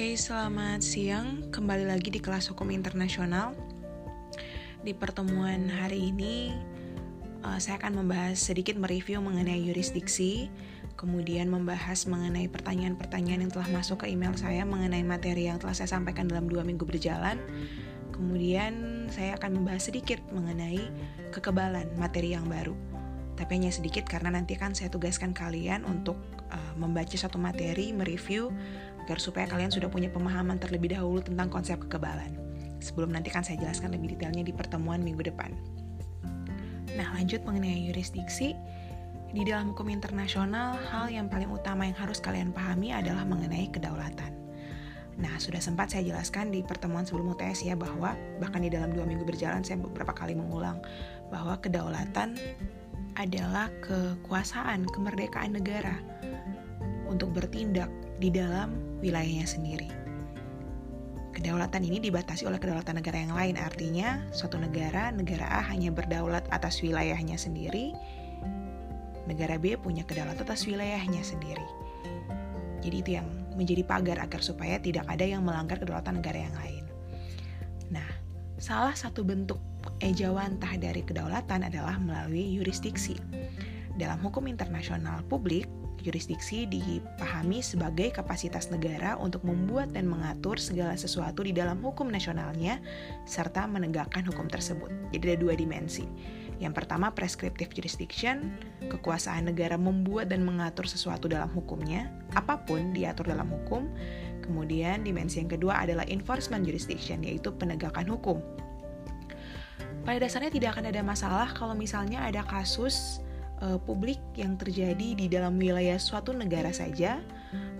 Oke, selamat siang. Kembali lagi di kelas hukum internasional. Di pertemuan hari ini, uh, saya akan membahas sedikit mereview mengenai yurisdiksi, kemudian membahas mengenai pertanyaan-pertanyaan yang telah masuk ke email saya mengenai materi yang telah saya sampaikan dalam dua minggu berjalan. Kemudian saya akan membahas sedikit mengenai kekebalan materi yang baru. Tapi hanya sedikit karena nanti kan saya tugaskan kalian untuk uh, membaca satu materi, mereview agar supaya kalian sudah punya pemahaman terlebih dahulu tentang konsep kekebalan. Sebelum nanti kan saya jelaskan lebih detailnya di pertemuan minggu depan. Nah, lanjut mengenai yurisdiksi. Di dalam hukum internasional, hal yang paling utama yang harus kalian pahami adalah mengenai kedaulatan. Nah, sudah sempat saya jelaskan di pertemuan sebelum UTS ya bahwa bahkan di dalam dua minggu berjalan saya beberapa kali mengulang bahwa kedaulatan adalah kekuasaan, kemerdekaan negara untuk bertindak di dalam wilayahnya sendiri. Kedaulatan ini dibatasi oleh kedaulatan negara yang lain, artinya suatu negara, negara A hanya berdaulat atas wilayahnya sendiri, negara B punya kedaulatan atas wilayahnya sendiri. Jadi itu yang menjadi pagar agar supaya tidak ada yang melanggar kedaulatan negara yang lain. Nah, salah satu bentuk ejawantah dari kedaulatan adalah melalui yurisdiksi. Dalam hukum internasional publik, Yurisdiksi dipahami sebagai kapasitas negara untuk membuat dan mengatur segala sesuatu di dalam hukum nasionalnya serta menegakkan hukum tersebut. Jadi ada dua dimensi. Yang pertama prescriptive jurisdiction, kekuasaan negara membuat dan mengatur sesuatu dalam hukumnya, apa pun diatur dalam hukum. Kemudian dimensi yang kedua adalah enforcement jurisdiction, yaitu penegakan hukum. Pada dasarnya tidak akan ada masalah kalau misalnya ada kasus uh, publik yang terjadi di dalam wilayah suatu negara saja.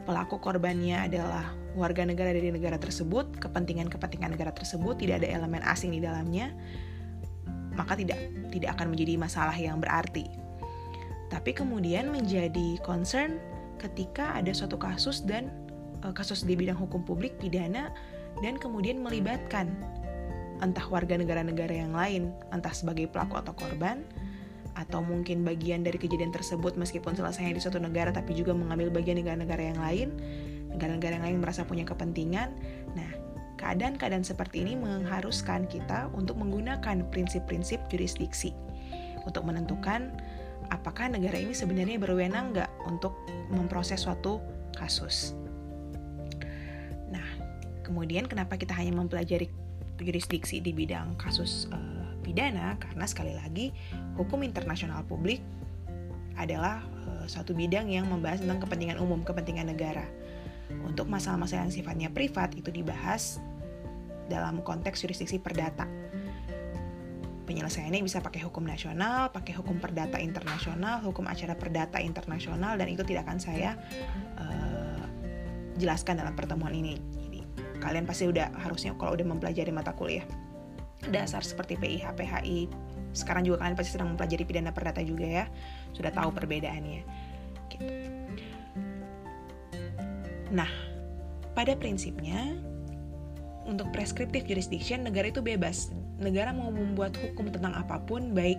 Pelaku korbannya adalah warga negara dari negara tersebut, kepentingan-kepentingan negara tersebut, tidak ada elemen asing di dalamnya, maka tidak tidak akan menjadi masalah yang berarti. Tapi kemudian menjadi concern ketika ada suatu kasus dan uh, kasus di bidang hukum publik pidana dan kemudian melibatkan entah warga negara-negara yang lain, entah sebagai pelaku atau korban, atau mungkin bagian dari kejadian tersebut meskipun selesainya di suatu negara tapi juga mengambil bagian negara-negara yang lain. Negara-negara yang lain merasa punya kepentingan. Nah keadaan-keadaan seperti ini mengharuskan kita untuk menggunakan prinsip-prinsip jurisdiksi. Untuk menentukan apakah negara ini sebenarnya berwenang nggak untuk memproses suatu kasus. Nah kemudian kenapa kita hanya mempelajari jurisdiksi di bidang kasus uh, pidana? Karena sekali lagi hukum internasional publik adalah uh, suatu bidang yang membahas tentang kepentingan umum, kepentingan negara. Untuk masalah-masalah yang sifatnya privat itu dibahas dalam konteks jurisdiksi perdata. Penyelesaiannya bisa pakai hukum nasional, pakai hukum perdata internasional, hukum acara perdata internasional, dan itu tidak akan saya uh, jelaskan dalam pertemuan ini. Jadi kalian pasti udah harusnya kalau udah mempelajari mata kuliah dasar seperti PIH, PHI. Sekarang juga kalian pasti sedang mempelajari pidana perdata juga ya. Sudah tahu perbedaannya. Gitu. Nah, pada prinsipnya untuk prescriptive jurisdiction negara itu bebas. Negara mau membuat hukum tentang apa pun baik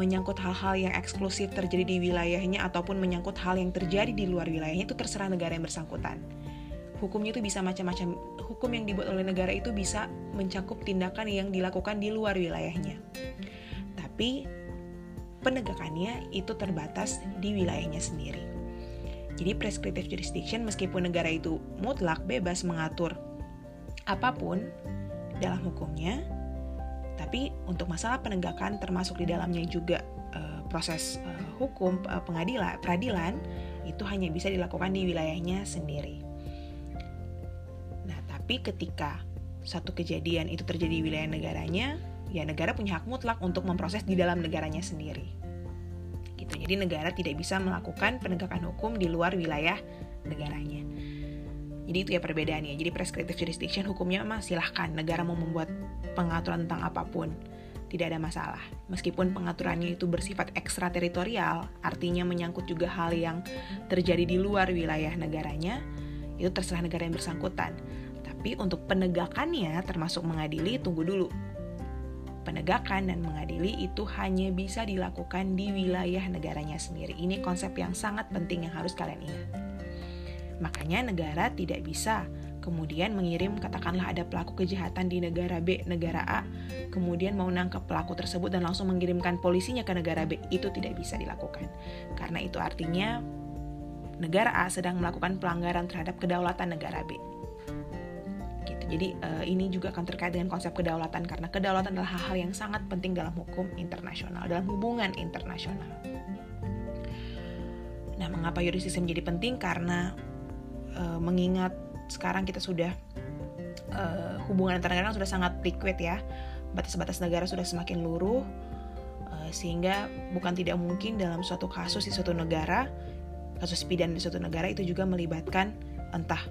menyangkut hal-hal yang eksklusif terjadi di wilayahnya ataupun menyangkut hal yang terjadi di luar wilayahnya itu terserah negara yang bersangkutan hukumnya itu bisa macam-macam hukum yang dibuat oleh negara itu bisa mencakup tindakan yang dilakukan di luar wilayahnya tapi penegakannya itu terbatas di wilayahnya sendiri jadi prescriptive jurisdiction meskipun negara itu mutlak bebas mengatur apa pun dalam hukumnya tapi untuk masalah penegakan termasuk di dalamnya juga uh, proses uh, hukum uh, pengadilan peradilan itu hanya bisa dilakukan di wilayahnya sendiri. Tapi ketika satu kejadian itu terjadi di wilayah negaranya, ya negara punya hak mutlak untuk memproses di dalam negaranya sendiri. Gitu. Jadi negara tidak bisa melakukan penegakan hukum di luar wilayah negaranya. Jadi itu ya perbedaannya. Jadi prescriptive jurisdiction hukumnya mah silahkan negara mau membuat pengaturan tentang apa pun tidak ada masalah. Meskipun pengaturannya itu bersifat ekstrateritorial, artinya menyangkut juga hal yang terjadi di luar wilayah negaranya, itu terserah negara yang bersangkutan. Tapi untuk penegakannya termasuk mengadili tunggu dulu. Penegakan dan mengadili itu hanya bisa dilakukan di wilayah negaranya sendiri. Ini konsep yang sangat penting yang harus kalian ingat. Makanya negara tidak bisa kemudian mengirim katakanlah ada pelaku kejahatan di negara B, negara A, kemudian mau nangkep pelaku tersebut dan langsung mengirimkan polisinya ke negara B, itu tidak bisa dilakukan. Karena itu artinya negara A sedang melakukan pelanggaran terhadap kedaulatan negara B. Gitu. Jadi uh, ini juga akan terkait dengan konsep kedaulatan karena kedaulatan adalah hal-hal yang sangat penting dalam hukum internasional, dalam hubungan internasional. Nah, mengapa yurisdiksi menjadi penting? Karena uh, mengingat sekarang kita sudah uh, hubungan antar negara sudah sangat liquid ya batas-batas negara sudah semakin luruh uh, sehingga bukan tidak mungkin dalam suatu kasus di suatu negara kasus pidana di suatu negara itu juga melibatkan entah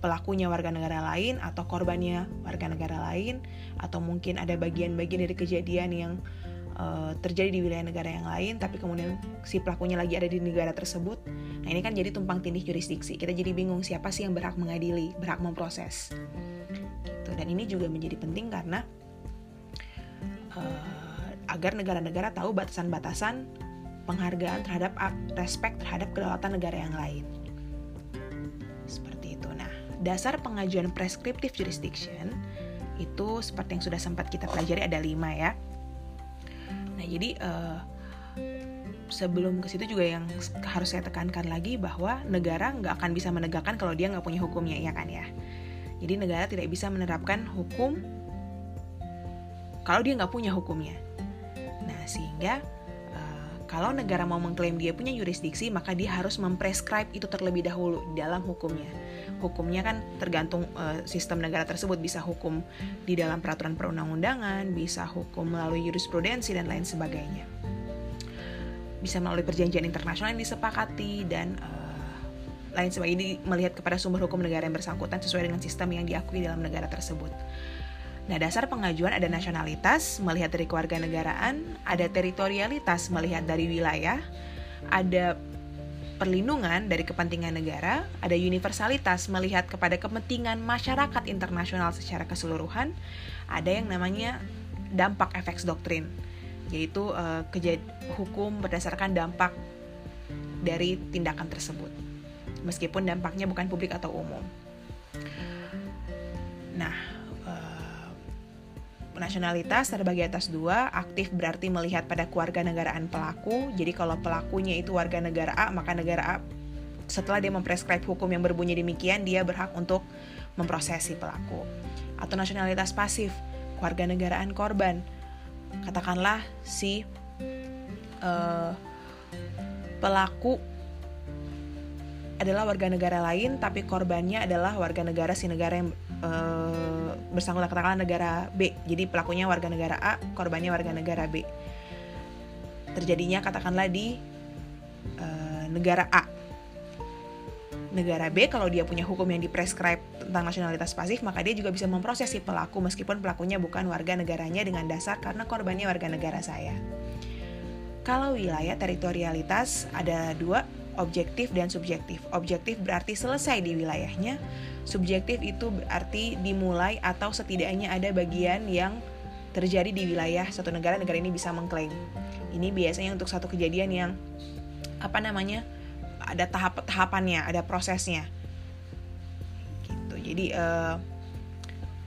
pelakunya warga negara lain atau korbannya warga negara lain atau mungkin ada bagian-bagian dari kejadian yang uh, terjadi di wilayah negara yang lain tapi kemudian si pelakunya lagi ada di negara tersebut. Nah ini kan jadi tumpang tindih jurisdiksi. Kita jadi bingung siapa sih yang berhak mengadili berhak memproses. Gitu. Dan ini juga menjadi penting karena uh, agar negara-negara tahu batasan-batasan penghargaan terhadap respect terhadap kedaulatan negara yang lain dasar pengajuan prescriptive jurisdiction itu seperti yang sudah sempat kita pelajari ada lima ya Nah, jadi uh, sebelum ke situ juga yang harus saya tekankan lagi bahwa negara nggak akan bisa menegakkan kalau dia nggak punya hukumnya, ya kan ya. Jadi negara tidak bisa menerapkan hukum kalau dia nggak punya hukumnya. Nah, sehingga kalau negara mau mengklaim dia punya yurisdiksi, maka dia harus memprescribe itu terlebih dahulu dalam hukumnya hukumnya kan tergantung uh, sistem negara tersebut bisa hukum di dalam peraturan perundang-undangan, bisa hukum melalui jurisprudensi dan lain sebagainya. Bisa melalui perjanjian internasional yang disepakati dan uh, lain sebagainya melihat kepada sumber hukum negara yang bersangkutan sesuai dengan sistem yang diakui dalam negara tersebut. Nah, dasar pengajuan ada nasionalitas, melihat dari keluarga negaraan, ada teritorialitas, melihat dari wilayah, ada perlindungan dari kepentingan negara, ada universalitas melihat kepada kepentingan masyarakat internasional secara keseluruhan, ada yang namanya dampak efek doktrin, yaitu uh, hukum berdasarkan dampak dari tindakan tersebut, meskipun dampaknya bukan publik atau umum. Nah, nasionalitas terbagi atas dua, aktif berarti melihat pada keluarga negaraan pelaku. Jadi kalau pelakunya itu warga negara A, maka negara A setelah dia memprescribe hukum yang berbunyi demikian, dia berhak untuk memprosesi pelaku. Atau nasionalitas pasif, warga negaraan korban. Katakanlah si uh, pelaku adalah warga negara lain, tapi korbannya adalah warga negara si negara yang uh, bersangkutan katakanlah negara B. Jadi pelakunya warga negara A, korbannya warga negara B. Terjadinya katakanlah di uh, negara A. Negara B kalau dia punya hukum yang diprescribe tentang nasionalitas pasif, maka dia juga bisa memproses si pelaku meskipun pelakunya bukan warga negaranya dengan dasar karena korbannya warga negara saya. Kalau wilayah teritorialitas ada dua, objektif dan subjektif. Objektif berarti selesai di wilayahnya, subjektif itu berarti dimulai atau setidaknya ada bagian yang terjadi di wilayah suatu negara, negara ini bisa mengklaim. Ini biasanya untuk satu kejadian yang apa namanya ada tahap tahapannya, ada prosesnya. Gitu. Jadi uh,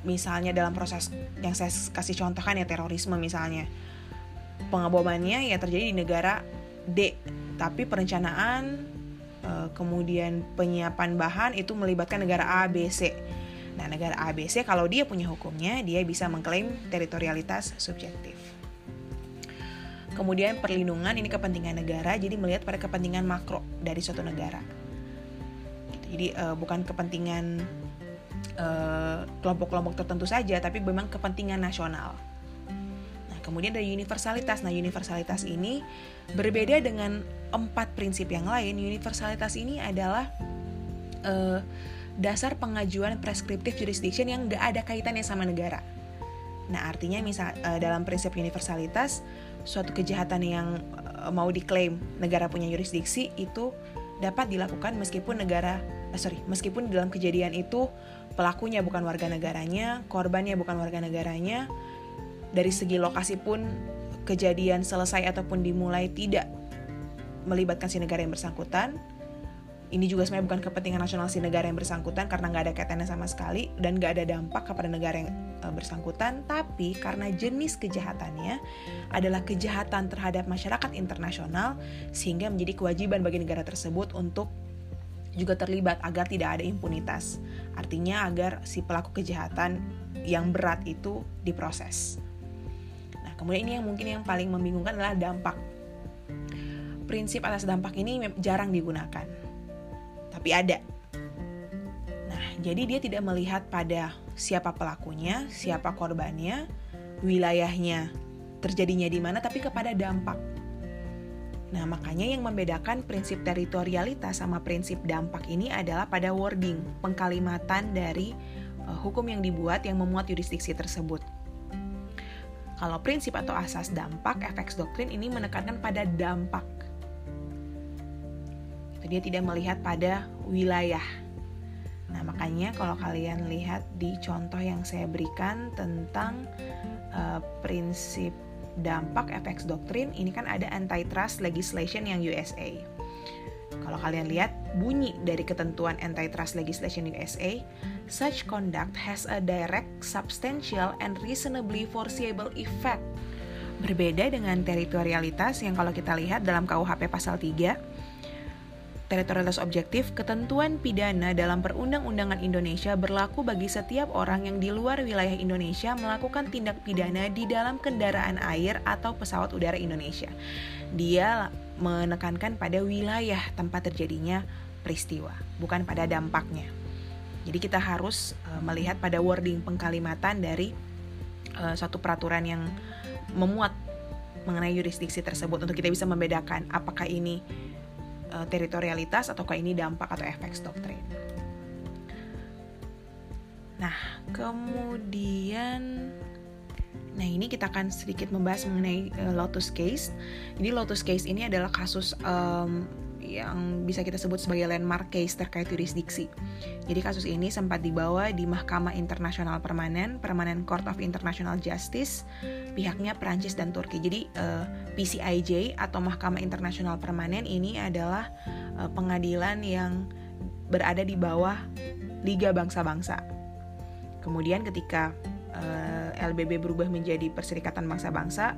misalnya dalam proses yang saya kasih contohkan ya terorisme misalnya pengebomannya ya terjadi di negara D tapi perencanaan eh, kemudian penyiapan bahan itu melibatkan negara A, B, C. Nah, negara A, B, C kalau dia punya hukumnya, dia bisa mengklaim teritorialitas subjektif. Kemudian perlindungan ini kepentingan negara, jadi melihat pada kepentingan makro dari suatu negara. Jadi uh, bukan kepentingan eh, kelompok-kelompok tertentu saja, tapi memang kepentingan nasional. Kemudian ada universalitas. Nah, universalitas ini berbeda dengan empat prinsip yang lain. Universalitas ini adalah uh, dasar pengajuan prescriptive jurisdiction yang gak ada kaitannya sama negara. Nah, artinya misal uh, dalam prinsip universalitas, suatu kejahatan yang uh, mau diklaim negara punya jurisdiksi itu dapat dilakukan meskipun negara uh, sorry meskipun dalam kejadian itu pelakunya bukan warga negaranya, korbannya bukan warga negaranya, dari segi lokasi pun kejadian selesai ataupun dimulai tidak melibatkan si negara yang bersangkutan ini juga sebenarnya bukan kepentingan nasional si negara yang bersangkutan karena nggak ada kaitannya sama sekali dan nggak ada dampak kepada negara yang e, bersangkutan, tapi karena jenis kejahatannya adalah kejahatan terhadap masyarakat internasional sehingga menjadi kewajiban bagi negara tersebut untuk juga terlibat agar tidak ada impunitas. Artinya agar si pelaku kejahatan yang berat itu diproses. Kemudian ini yang mungkin yang paling membingungkan adalah dampak. Prinsip atas dampak ini jarang digunakan tapi ada. Nah, jadi dia tidak melihat pada siapa pelakunya, siapa korbannya, wilayahnya, terjadinya di mana, tapi kepada dampak. Nah, makanya yang membedakan prinsip teritorialitas sama prinsip dampak ini adalah pada wording, pengkalimatan dari uh, hukum yang dibuat yang memuat yurisdiksi tersebut. Kalau prinsip atau asas dampak, FX doktrin ini menekankan pada dampak dia tidak melihat pada wilayah. Nah, makanya kalau kalian lihat di contoh yang saya berikan tentang uh, prinsip dampak FX doktrin, ini kan ada antitrust legislation yang USA. Kalau kalian lihat bunyi dari ketentuan antitrust legislation USA, such conduct has a direct, substantial, and reasonably foreseeable effect. Berbeda dengan teritorialitas yang kalau kita lihat dalam KUHP pasal 3, teritorialitas objektif, ketentuan pidana dalam perundang-undangan Indonesia berlaku bagi setiap orang yang di luar wilayah Indonesia melakukan tindak pidana di dalam kendaraan air atau pesawat udara Indonesia. Dia menekankan pada wilayah tempat terjadinya peristiwa, bukan pada dampaknya. Jadi kita harus uh, melihat pada wording pengkalimatan dari uh, suatu peraturan yang memuat mengenai yurisdiksi tersebut untuk kita bisa membedakan apakah ini uh, teritorialitas ataukah ini dampak atau efek doktrin. Nah, kemudian Nah, ini kita akan sedikit membahas mengenai uh, Lotus case. Jadi Lotus case ini adalah kasus um, yang bisa kita sebut sebagai landmark case terkait yurisdiksi. Jadi kasus ini sempat dibawa di Mahkamah Internasional Permanen, Permanent Court of International Justice, pihaknya Prancis dan Turki. Jadi uh, eh, PCIJ atau Mahkamah Internasional Permanen ini adalah uh, pengadilan yang berada di bawah Liga Bangsa-Bangsa. Kemudian ketika uh, eh, LBB berubah menjadi Perserikatan Bangsa-Bangsa,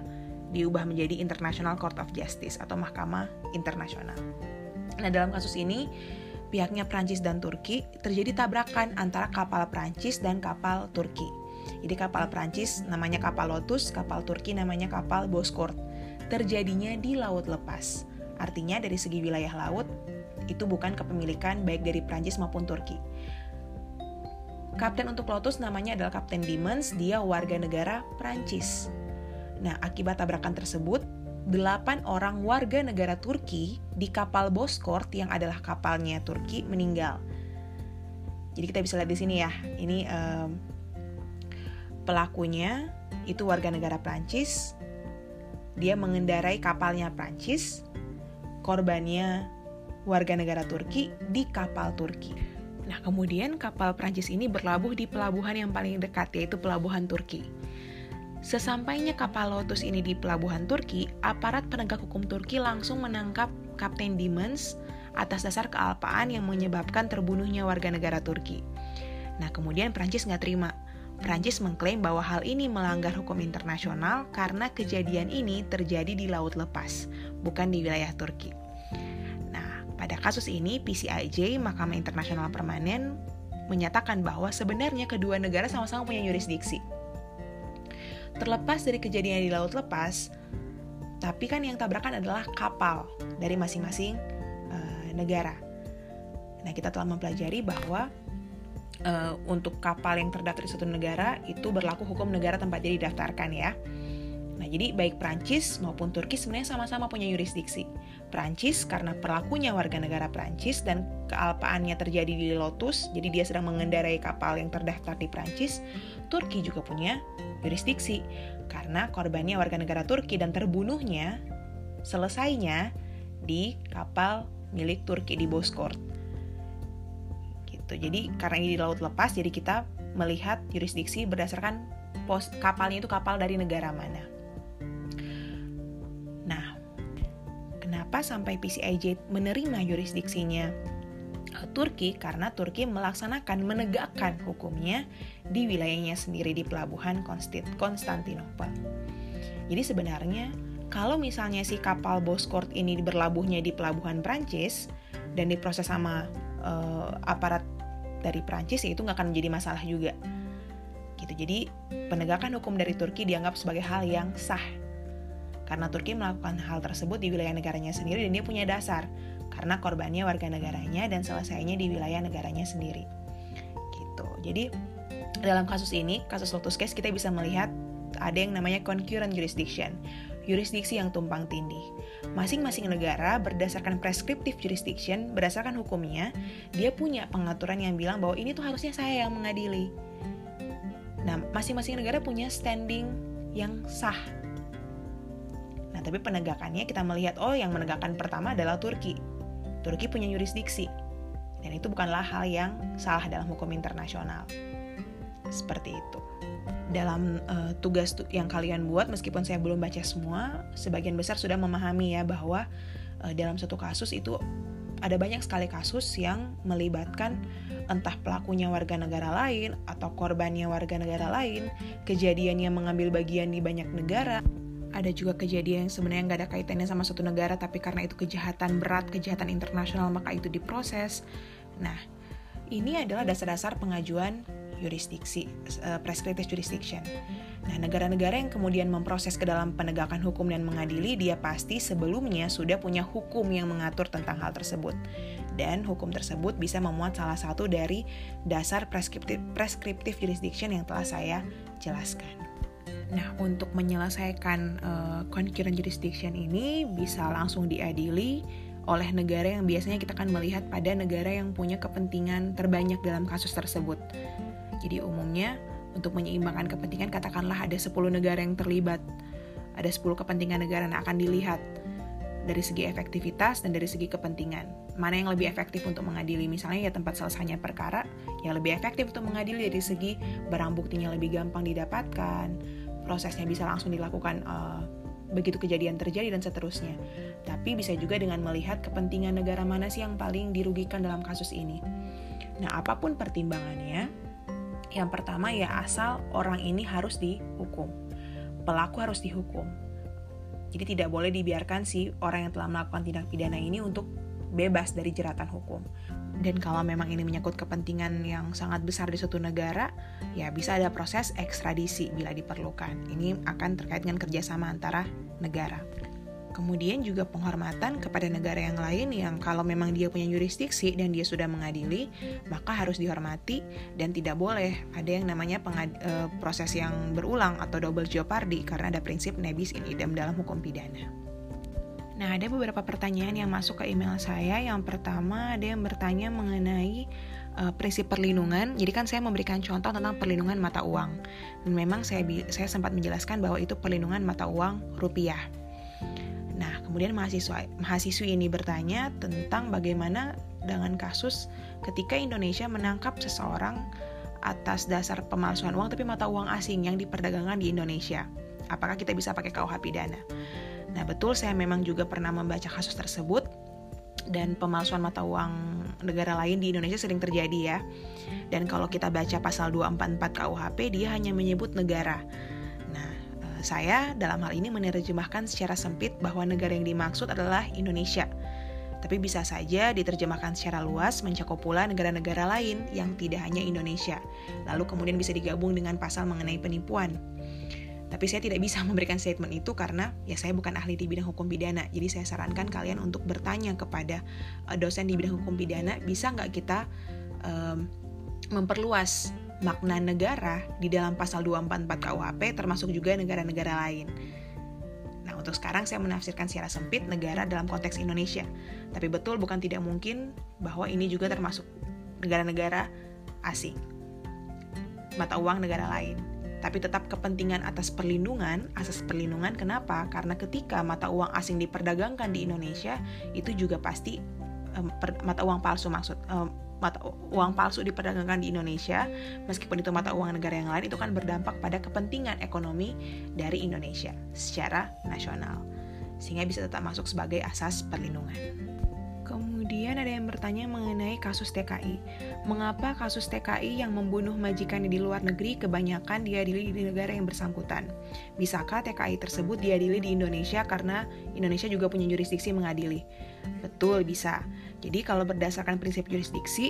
diubah menjadi International Court of Justice atau Mahkamah Internasional. Nah, dalam kasus ini pihaknya Prancis dan Turki terjadi tabrakan antara kapal Prancis dan kapal Turki. Jadi kapal Prancis namanya kapal Lotus, kapal Turki namanya kapal Boskort. Terjadinya di laut lepas. Artinya dari segi wilayah laut itu bukan kepemilikan baik dari Prancis maupun Turki. Kapten untuk Lotus namanya adalah Kapten Dimens, dia warga negara Prancis. Nah, akibat tabrakan tersebut, delapan orang warga negara Turki di kapal Boskort yang adalah kapalnya Turki meninggal. Jadi kita bisa lihat di sini ya, ini um, pelakunya itu warga negara Prancis, dia mengendarai kapalnya Prancis, korbannya warga negara Turki di kapal Turki. Nah, kemudian kapal Prancis ini berlabuh di pelabuhan yang paling dekat, yaitu pelabuhan Turki. Sesampainya kapal Lotus ini di pelabuhan Turki, aparat penegak hukum Turki langsung menangkap Kapten Dimens atas dasar kealpaan yang menyebabkan terbunuhnya warga negara Turki. Nah, kemudian Prancis nggak terima. Prancis mengklaim bahwa hal ini melanggar hukum internasional karena kejadian ini terjadi di laut lepas, bukan di wilayah Turki. Nah, pada kasus ini PCIJ, Mahkamah Internasional Permanen, menyatakan bahwa sebenarnya kedua negara sama-sama punya yurisdiksi terlepas dari kejadian di laut lepas, tapi kan yang tabrakan adalah kapal dari masing-masing uh, negara. Nah, kita telah mempelajari bahwa uh, untuk kapal yang terdaftar di suatu negara itu berlaku hukum negara tempat dia didaftarkan ya. Nah, jadi baik Prancis maupun Turki sebenarnya sama-sama punya yurisdiksi. Prancis karena pelakunya warga negara Prancis dan kealpaannya terjadi di Lotus, jadi dia sedang mengendarai kapal yang terdaftar di Prancis. Turki juga punya yurisdiksi karena korbannya warga negara Turki dan terbunuhnya selesainya di kapal milik Turki di Boskort. Gitu. Jadi karena ini di laut lepas, jadi kita melihat yurisdiksi berdasarkan pos kapalnya itu kapal dari negara mana. Kenapa sampai PCIJ menerima yurisdiksinya? Turki karena Turki melaksanakan menegakkan hukumnya di wilayahnya sendiri di pelabuhan Konstantinopel. Jadi sebenarnya kalau misalnya si kapal Boskort ini berlabuhnya di pelabuhan Prancis dan diproses sama uh, aparat dari Prancis ya itu nggak akan menjadi masalah juga. Gitu. Jadi penegakan hukum dari Turki dianggap sebagai hal yang sah karena Turki melakukan hal tersebut di wilayah negaranya sendiri dan dia punya dasar karena korbannya warga negaranya dan selesainya di wilayah negaranya sendiri gitu jadi dalam kasus ini kasus Lotus Case kita bisa melihat ada yang namanya concurrent jurisdiction yurisdiksi yang tumpang tindih. Masing-masing negara berdasarkan prescriptive jurisdiction, berdasarkan hukumnya, dia punya pengaturan yang bilang bahwa ini tuh harusnya saya yang mengadili. Nah, masing-masing negara punya standing yang sah. Tapi penegakannya kita melihat, oh yang menegakkan pertama adalah Turki. Turki punya yurisdiksi. Dan itu bukanlah hal yang salah dalam hukum internasional. Seperti itu dalam uh, tugas yang kalian buat meskipun saya belum baca semua sebagian besar sudah memahami ya bahwa uh, dalam satu kasus itu ada banyak sekali kasus yang melibatkan entah pelakunya warga negara lain atau korbannya warga negara lain kejadiannya mengambil bagian di banyak negara ada juga kejadian yang sebenarnya nggak ada kaitannya sama satu negara tapi karena itu kejahatan berat kejahatan internasional maka itu diproses nah ini adalah dasar-dasar pengajuan jurisdiksi uh, prescriptive jurisdiction. Nah, negara-negara yang kemudian memproses ke dalam penegakan hukum dan mengadili, dia pasti sebelumnya sudah punya hukum yang mengatur tentang hal tersebut. Dan hukum tersebut bisa memuat salah satu dari dasar prescriptive, prescriptive jurisdiction yang telah saya jelaskan. Nah, untuk menyelesaikan uh, concurrent jurisdiction ini bisa langsung diadili oleh negara yang biasanya kita akan melihat pada negara yang punya kepentingan terbanyak dalam kasus tersebut. Jadi umumnya untuk menyeimbangkan kepentingan katakanlah ada 10 negara yang terlibat. Ada 10 kepentingan negara yang akan dilihat dari segi efektivitas dan dari segi kepentingan. Mana yang lebih efektif untuk mengadili misalnya ya tempat selesainya perkara, yang lebih efektif untuk mengadili dari segi barang buktinya lebih gampang didapatkan, prosesnya bisa langsung dilakukan uh, begitu kejadian terjadi dan seterusnya. Tapi bisa juga dengan melihat kepentingan negara mana sih yang paling dirugikan dalam kasus ini. Nah, apa pun pertimbangannya, yang pertama ya asal orang ini harus dihukum. Pelaku harus dihukum. Jadi tidak boleh dibiarkan si orang yang telah melakukan tindak pidana ini untuk bebas dari jeratan hukum. Dan kalau memang ini menyangkut kepentingan yang sangat besar di suatu negara, ya bisa ada proses ekstradisi bila diperlukan. Ini akan terkait dengan kerjasama antara negara. Kemudian juga penghormatan kepada negara yang lain yang kalau memang dia punya jurisdiksi dan dia sudah mengadili, maka harus dihormati dan tidak boleh ada yang namanya e, proses yang berulang atau double jeopardy karena ada prinsip nebis in idem dalam hukum pidana. Nah, ada beberapa pertanyaan yang masuk ke email saya. Yang pertama, ada yang bertanya mengenai uh, prinsip perlindungan. Jadi kan saya memberikan contoh tentang perlindungan mata uang. Dan memang saya saya sempat menjelaskan bahwa itu perlindungan mata uang rupiah. Nah, kemudian mahasiswa mahasiswi ini bertanya tentang bagaimana dengan kasus ketika Indonesia menangkap seseorang atas dasar pemalsuan uang tapi mata uang asing yang diperdagangkan di Indonesia. Apakah kita bisa pakai KUH pidana? Nah, betul saya memang juga pernah membaca kasus tersebut dan pemalsuan mata uang negara lain di Indonesia sering terjadi ya. Dan kalau kita baca pasal 244 KUHP dia hanya menyebut negara saya dalam hal ini menerjemahkan secara sempit bahwa negara yang dimaksud adalah Indonesia. Tapi bisa saja diterjemahkan secara luas mencakup pula negara-negara lain yang tidak hanya Indonesia. Lalu kemudian bisa digabung dengan pasal mengenai penipuan. Tapi saya tidak bisa memberikan statement itu karena ya saya bukan ahli di bidang hukum pidana. Jadi saya sarankan kalian untuk bertanya kepada uh, dosen di bidang hukum pidana, bisa nggak kita um, memperluas makna negara di dalam pasal 244 KUHP termasuk juga negara-negara lain. Nah, untuk sekarang saya menafsirkan secara sempit negara dalam konteks Indonesia. Tapi betul bukan tidak mungkin bahwa ini juga termasuk negara-negara asing. Mata uang negara lain. Tapi tetap kepentingan atas perlindungan, asas perlindungan kenapa? Karena ketika mata uang asing diperdagangkan di Indonesia, itu juga pasti um, per, mata uang palsu maksud um, mata uang palsu diperdagangkan di Indonesia, meskipun itu mata uang negara yang lain, itu kan berdampak pada kepentingan ekonomi dari Indonesia secara nasional, sehingga bisa tetap masuk sebagai asas perlindungan. Kemudian ada yang bertanya mengenai kasus TKI. Mengapa kasus TKI yang membunuh majikannya di luar negeri kebanyakan diadili di negara yang bersangkutan? Bisakah TKI tersebut diadili di Indonesia karena Indonesia juga punya jurisdiksi mengadili? Betul, bisa. Jadi kalau berdasarkan prinsip jurisdiksi,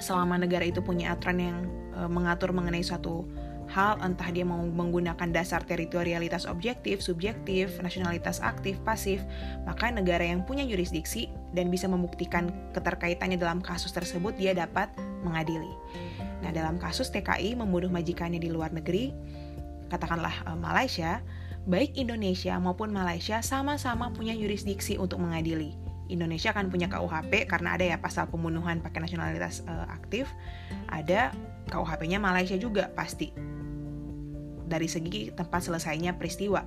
selama negara itu punya aturan yang e, mengatur mengenai suatu hal, entah dia mau menggunakan dasar teritorialitas objektif, subjektif, nasionalitas aktif, pasif, maka negara yang punya jurisdiksi dan bisa membuktikan keterkaitannya dalam kasus tersebut, dia dapat mengadili. Nah, dalam kasus TKI membunuh majikannya di luar negeri, katakanlah uh, Malaysia, baik Indonesia maupun Malaysia sama-sama punya jurisdiksi untuk mengadili. Indonesia kan punya KUHP karena ada ya pasal pembunuhan pakai nasionalitas uh, aktif, ada KUHP-nya Malaysia juga pasti dari segi tempat selesainya peristiwa.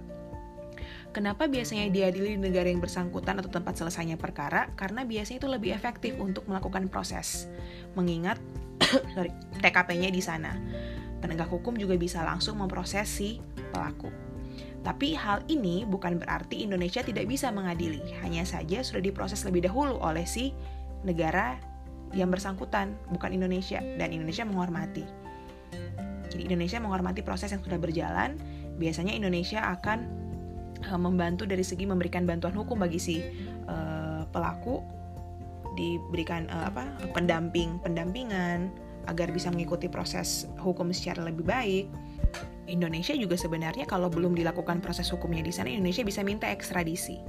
Kenapa biasanya diadili di negara yang bersangkutan atau tempat selesainya perkara? Karena biasanya itu lebih efektif untuk melakukan proses. Mengingat TKP-nya di sana. Penegak hukum juga bisa langsung memproses si pelaku. Tapi hal ini bukan berarti Indonesia tidak bisa mengadili, hanya saja sudah diproses lebih dahulu oleh si negara yang bersangkutan, bukan Indonesia, dan Indonesia menghormati. Jadi Indonesia menghormati proses yang sudah berjalan. Biasanya Indonesia akan uh, membantu dari segi memberikan bantuan hukum bagi si uh, pelaku, diberikan uh, apa pendamping pendampingan agar bisa mengikuti proses hukum secara lebih baik. Indonesia juga sebenarnya kalau belum dilakukan proses hukumnya di sana, Indonesia bisa minta ekstradisi.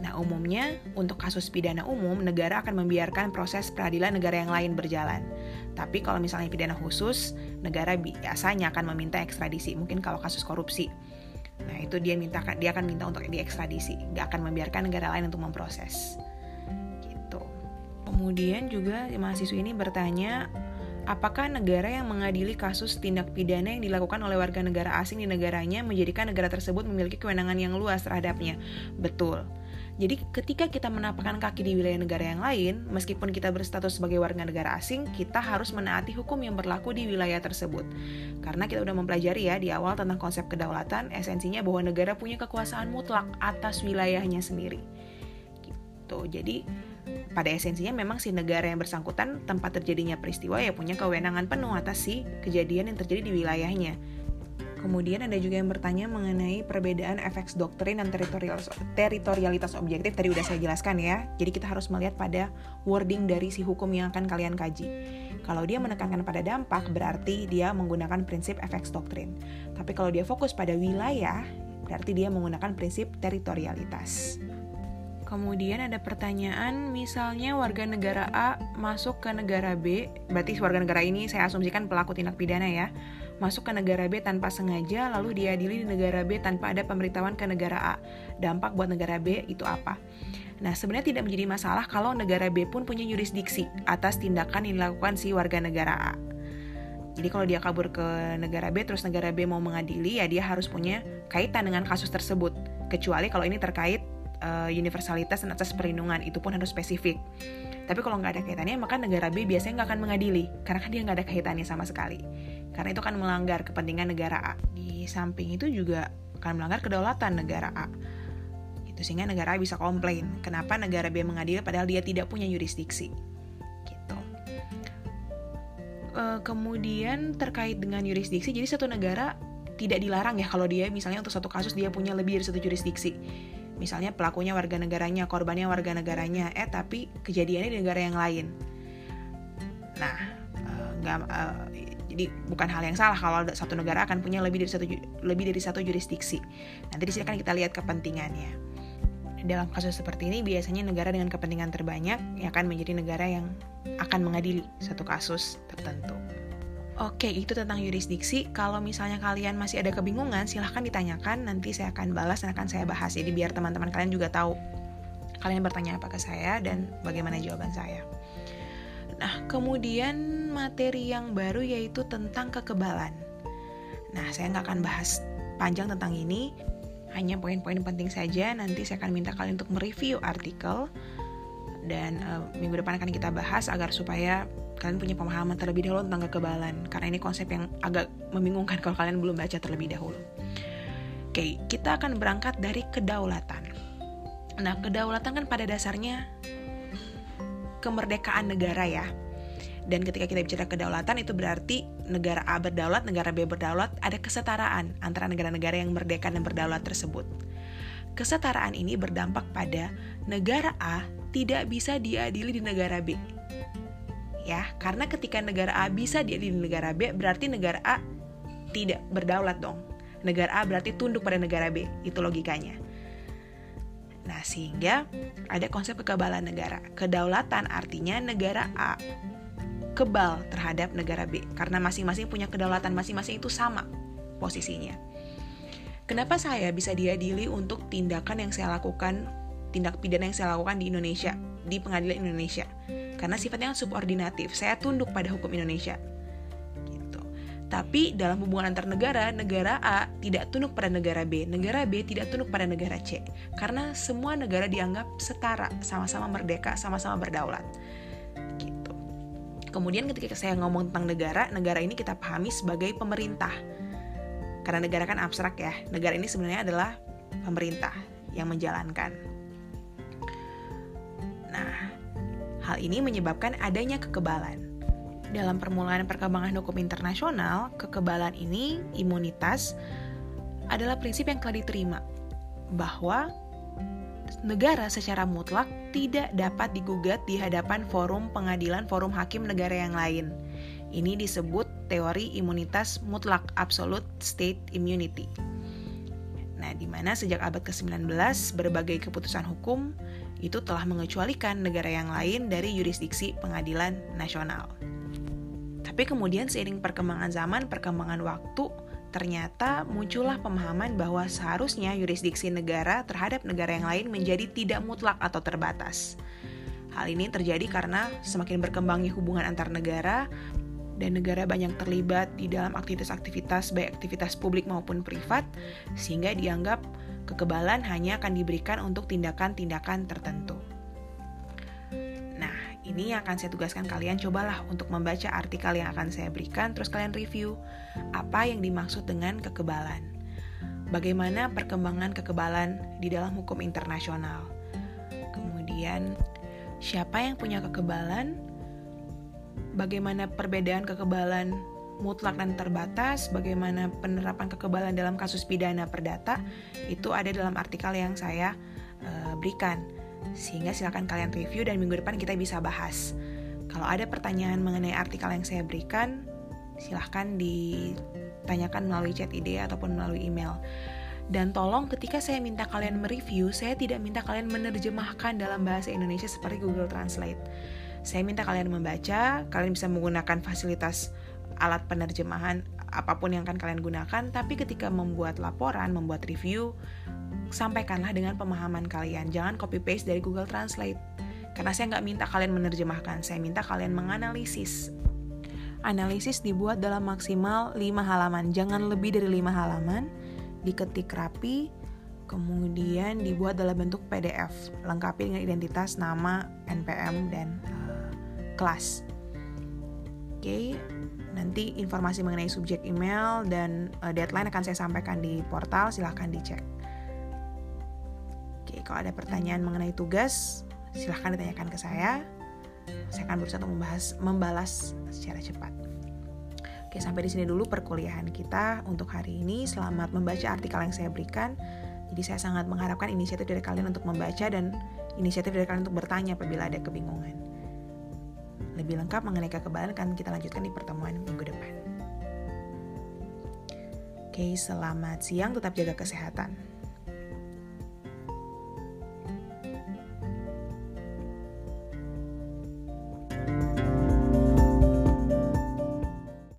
Nah, umumnya untuk kasus pidana umum, negara akan membiarkan proses peradilan negara yang lain berjalan. Tapi kalau misalnya pidana khusus, negara biasanya akan meminta ekstradisi. Mungkin kalau kasus korupsi. Nah, itu dia minta dia akan minta untuk diekstradisi, nggak akan membiarkan negara lain untuk memproses. Gitu. Kemudian juga mahasiswa ini bertanya, apakah negara yang mengadili kasus tindak pidana yang dilakukan oleh warga negara asing di negaranya menjadikan negara tersebut memiliki kewenangan yang luas terhadapnya? Betul. Jadi ketika kita menapakkan kaki di wilayah negara yang lain, meskipun kita berstatus sebagai warga negara asing, kita harus menaati hukum yang berlaku di wilayah tersebut. Karena kita udah mempelajari ya di awal tentang konsep kedaulatan, esensinya bahwa negara punya kekuasaan mutlak atas wilayahnya sendiri. Gitu. Jadi pada esensinya memang si negara yang bersangkutan tempat terjadinya peristiwa ya punya kewenangan penuh atas si kejadian yang terjadi di wilayahnya Kemudian ada juga yang bertanya mengenai perbedaan efek doktrin dan teritorialitas objektif. Tadi udah saya jelaskan ya. Jadi kita harus melihat pada wording dari si hukum yang akan kalian kaji. Kalau dia menekankan pada dampak, berarti dia menggunakan prinsip efek doktrin. Tapi kalau dia fokus pada wilayah, berarti dia menggunakan prinsip teritorialitas. Kemudian ada pertanyaan, misalnya warga negara A masuk ke negara B, berarti warga negara ini saya asumsikan pelaku tindak pidana ya, masuk ke negara B tanpa sengaja, lalu diadili di negara B tanpa ada pemberitahuan ke negara A. Dampak buat negara B itu apa? Nah, sebenarnya tidak menjadi masalah kalau negara B pun punya jurisdiksi atas tindakan yang dilakukan si warga negara A. Jadi kalau dia kabur ke negara B terus negara B mau mengadili ya dia harus punya kaitan dengan kasus tersebut. Kecuali kalau ini terkait uh, universalitas dan atas perlindungan itu pun harus spesifik. Tapi kalau nggak ada kaitannya, maka negara B biasanya nggak akan mengadili, karena kan dia nggak ada kaitannya sama sekali. Karena itu akan melanggar kepentingan negara A. Di samping itu juga akan melanggar kedaulatan negara A. Itu sehingga negara A bisa komplain, kenapa negara B mengadili padahal dia tidak punya jurisdiksi. Gitu. Uh, kemudian terkait dengan jurisdiksi, jadi satu negara tidak dilarang ya kalau dia misalnya untuk satu kasus dia punya lebih dari satu jurisdiksi misalnya pelakunya warga negaranya, korbannya warga negaranya, eh tapi kejadiannya di negara yang lain. Nah, uh, nggak uh, jadi bukan hal yang salah kalau satu negara akan punya lebih dari satu lebih dari satu jurisdiksi. Nanti di sini kan kita lihat kepentingannya. Dalam kasus seperti ini biasanya negara dengan kepentingan terbanyak yang akan menjadi negara yang akan mengadili satu kasus tertentu. Oke, itu tentang yurisdiksi. Kalau misalnya kalian masih ada kebingungan, silahkan ditanyakan. Nanti saya akan balas dan akan saya bahas. Jadi biar teman-teman kalian juga tahu kalian bertanya apa ke saya dan bagaimana jawaban saya. Nah, kemudian materi yang baru yaitu tentang kekebalan. Nah, saya nggak akan bahas panjang tentang ini, hanya poin-poin penting saja. Nanti saya akan minta kalian untuk mereview artikel dan uh, minggu depan akan kita bahas agar supaya kalian punya pemahaman terlebih dahulu tentang kekebalan karena ini konsep yang agak membingungkan kalau kalian belum baca terlebih dahulu. Oke, kita akan berangkat dari kedaulatan. Nah, kedaulatan kan pada dasarnya kemerdekaan negara ya. Dan ketika kita bicara kedaulatan itu berarti negara A berdaulat, negara B berdaulat, ada kesetaraan antara negara-negara yang merdeka dan berdaulat tersebut. Kesetaraan ini berdampak pada negara A tidak bisa diadili di negara B. Ya, karena ketika negara A bisa diadili di negara B, berarti negara A tidak berdaulat dong. Negara A berarti tunduk pada negara B, itu logikanya. Nah, sehingga ada konsep kekebalan negara. Kedaulatan artinya negara A kebal terhadap negara B karena masing-masing punya kedaulatan masing-masing itu sama posisinya. Kenapa saya bisa diadili untuk tindakan yang saya lakukan, tindak pidana yang saya lakukan di Indonesia, di pengadilan Indonesia? Karena sifatnya subordinatif, saya tunduk pada hukum Indonesia. Gitu. Tapi dalam hubungan antar negara, negara A tidak tunduk pada negara B, negara B tidak tunduk pada negara C. Karena semua negara dianggap setara, sama-sama merdeka, sama-sama berdaulat. Gitu. Kemudian ketika saya ngomong tentang negara, negara ini kita pahami sebagai pemerintah karena negara kan abstrak ya. Negara ini sebenarnya adalah pemerintah yang menjalankan. Nah, hal ini menyebabkan adanya kekebalan. Dalam permulaan perkembangan hukum internasional, kekebalan ini, imunitas, adalah prinsip yang telah diterima bahwa negara secara mutlak tidak dapat digugat di hadapan forum pengadilan forum hakim negara yang lain. Ini disebut teori imunitas mutlak absolute state immunity. Nah, di mana sejak abad ke-19 berbagai keputusan hukum itu telah mengecualikan negara yang lain dari yurisdiksi pengadilan nasional. Tapi kemudian seiring perkembangan zaman, perkembangan waktu, ternyata muncullah pemahaman bahwa seharusnya yurisdiksi negara terhadap negara yang lain menjadi tidak mutlak atau terbatas. Hal ini terjadi karena semakin berkembangnya hubungan antar negara, dan negara banyak terlibat di dalam aktivitas-aktivitas baik aktivitas publik maupun privat sehingga dianggap kekebalan hanya akan diberikan untuk tindakan-tindakan tertentu. Nah, ini yang akan saya tugaskan kalian cobalah untuk membaca artikel yang akan saya berikan terus kalian review apa yang dimaksud dengan kekebalan. Bagaimana perkembangan kekebalan di dalam hukum internasional. Kemudian siapa yang punya kekebalan bagaimana perbedaan kekebalan mutlak dan terbatas, bagaimana penerapan kekebalan dalam kasus pidana perdata, itu ada dalam artikel yang saya uh, berikan. Sehingga silakan kalian review dan minggu depan kita bisa bahas. Kalau ada pertanyaan mengenai artikel yang saya berikan, silahkan ditanyakan melalui chat ide ataupun melalui email. Dan tolong ketika saya minta kalian mereview, saya tidak minta kalian menerjemahkan dalam bahasa Indonesia seperti Google Translate saya minta kalian membaca, kalian bisa menggunakan fasilitas alat penerjemahan apa pun yang akan kalian gunakan, tapi ketika membuat laporan, membuat review, sampaikanlah dengan pemahaman kalian. Jangan copy paste dari Google Translate. Karena saya nggak minta kalian menerjemahkan, saya minta kalian menganalisis. Analisis dibuat dalam maksimal 5 halaman, jangan lebih dari 5 halaman, diketik rapi, kemudian dibuat dalam bentuk PDF, lengkapi dengan identitas, nama, NPM, dan kelas. Oke, okay, nanti informasi mengenai subjek email dan uh, deadline akan saya sampaikan di portal, silahkan dicek. Oke, okay, kalau ada pertanyaan mengenai tugas, silahkan ditanyakan ke saya. Saya akan berusaha untuk membahas, membalas secara cepat. Oke, sampai di sini dulu perkuliahan kita untuk hari ini. Selamat membaca artikel yang saya berikan. Jadi saya sangat mengharapkan inisiatif dari kalian untuk membaca dan inisiatif dari kalian untuk bertanya apabila ada kebingungan. Lebih lengkap mengenai kekebalan akan kita lanjutkan di pertemuan minggu depan. Oke, selamat siang, tetap jaga kesehatan.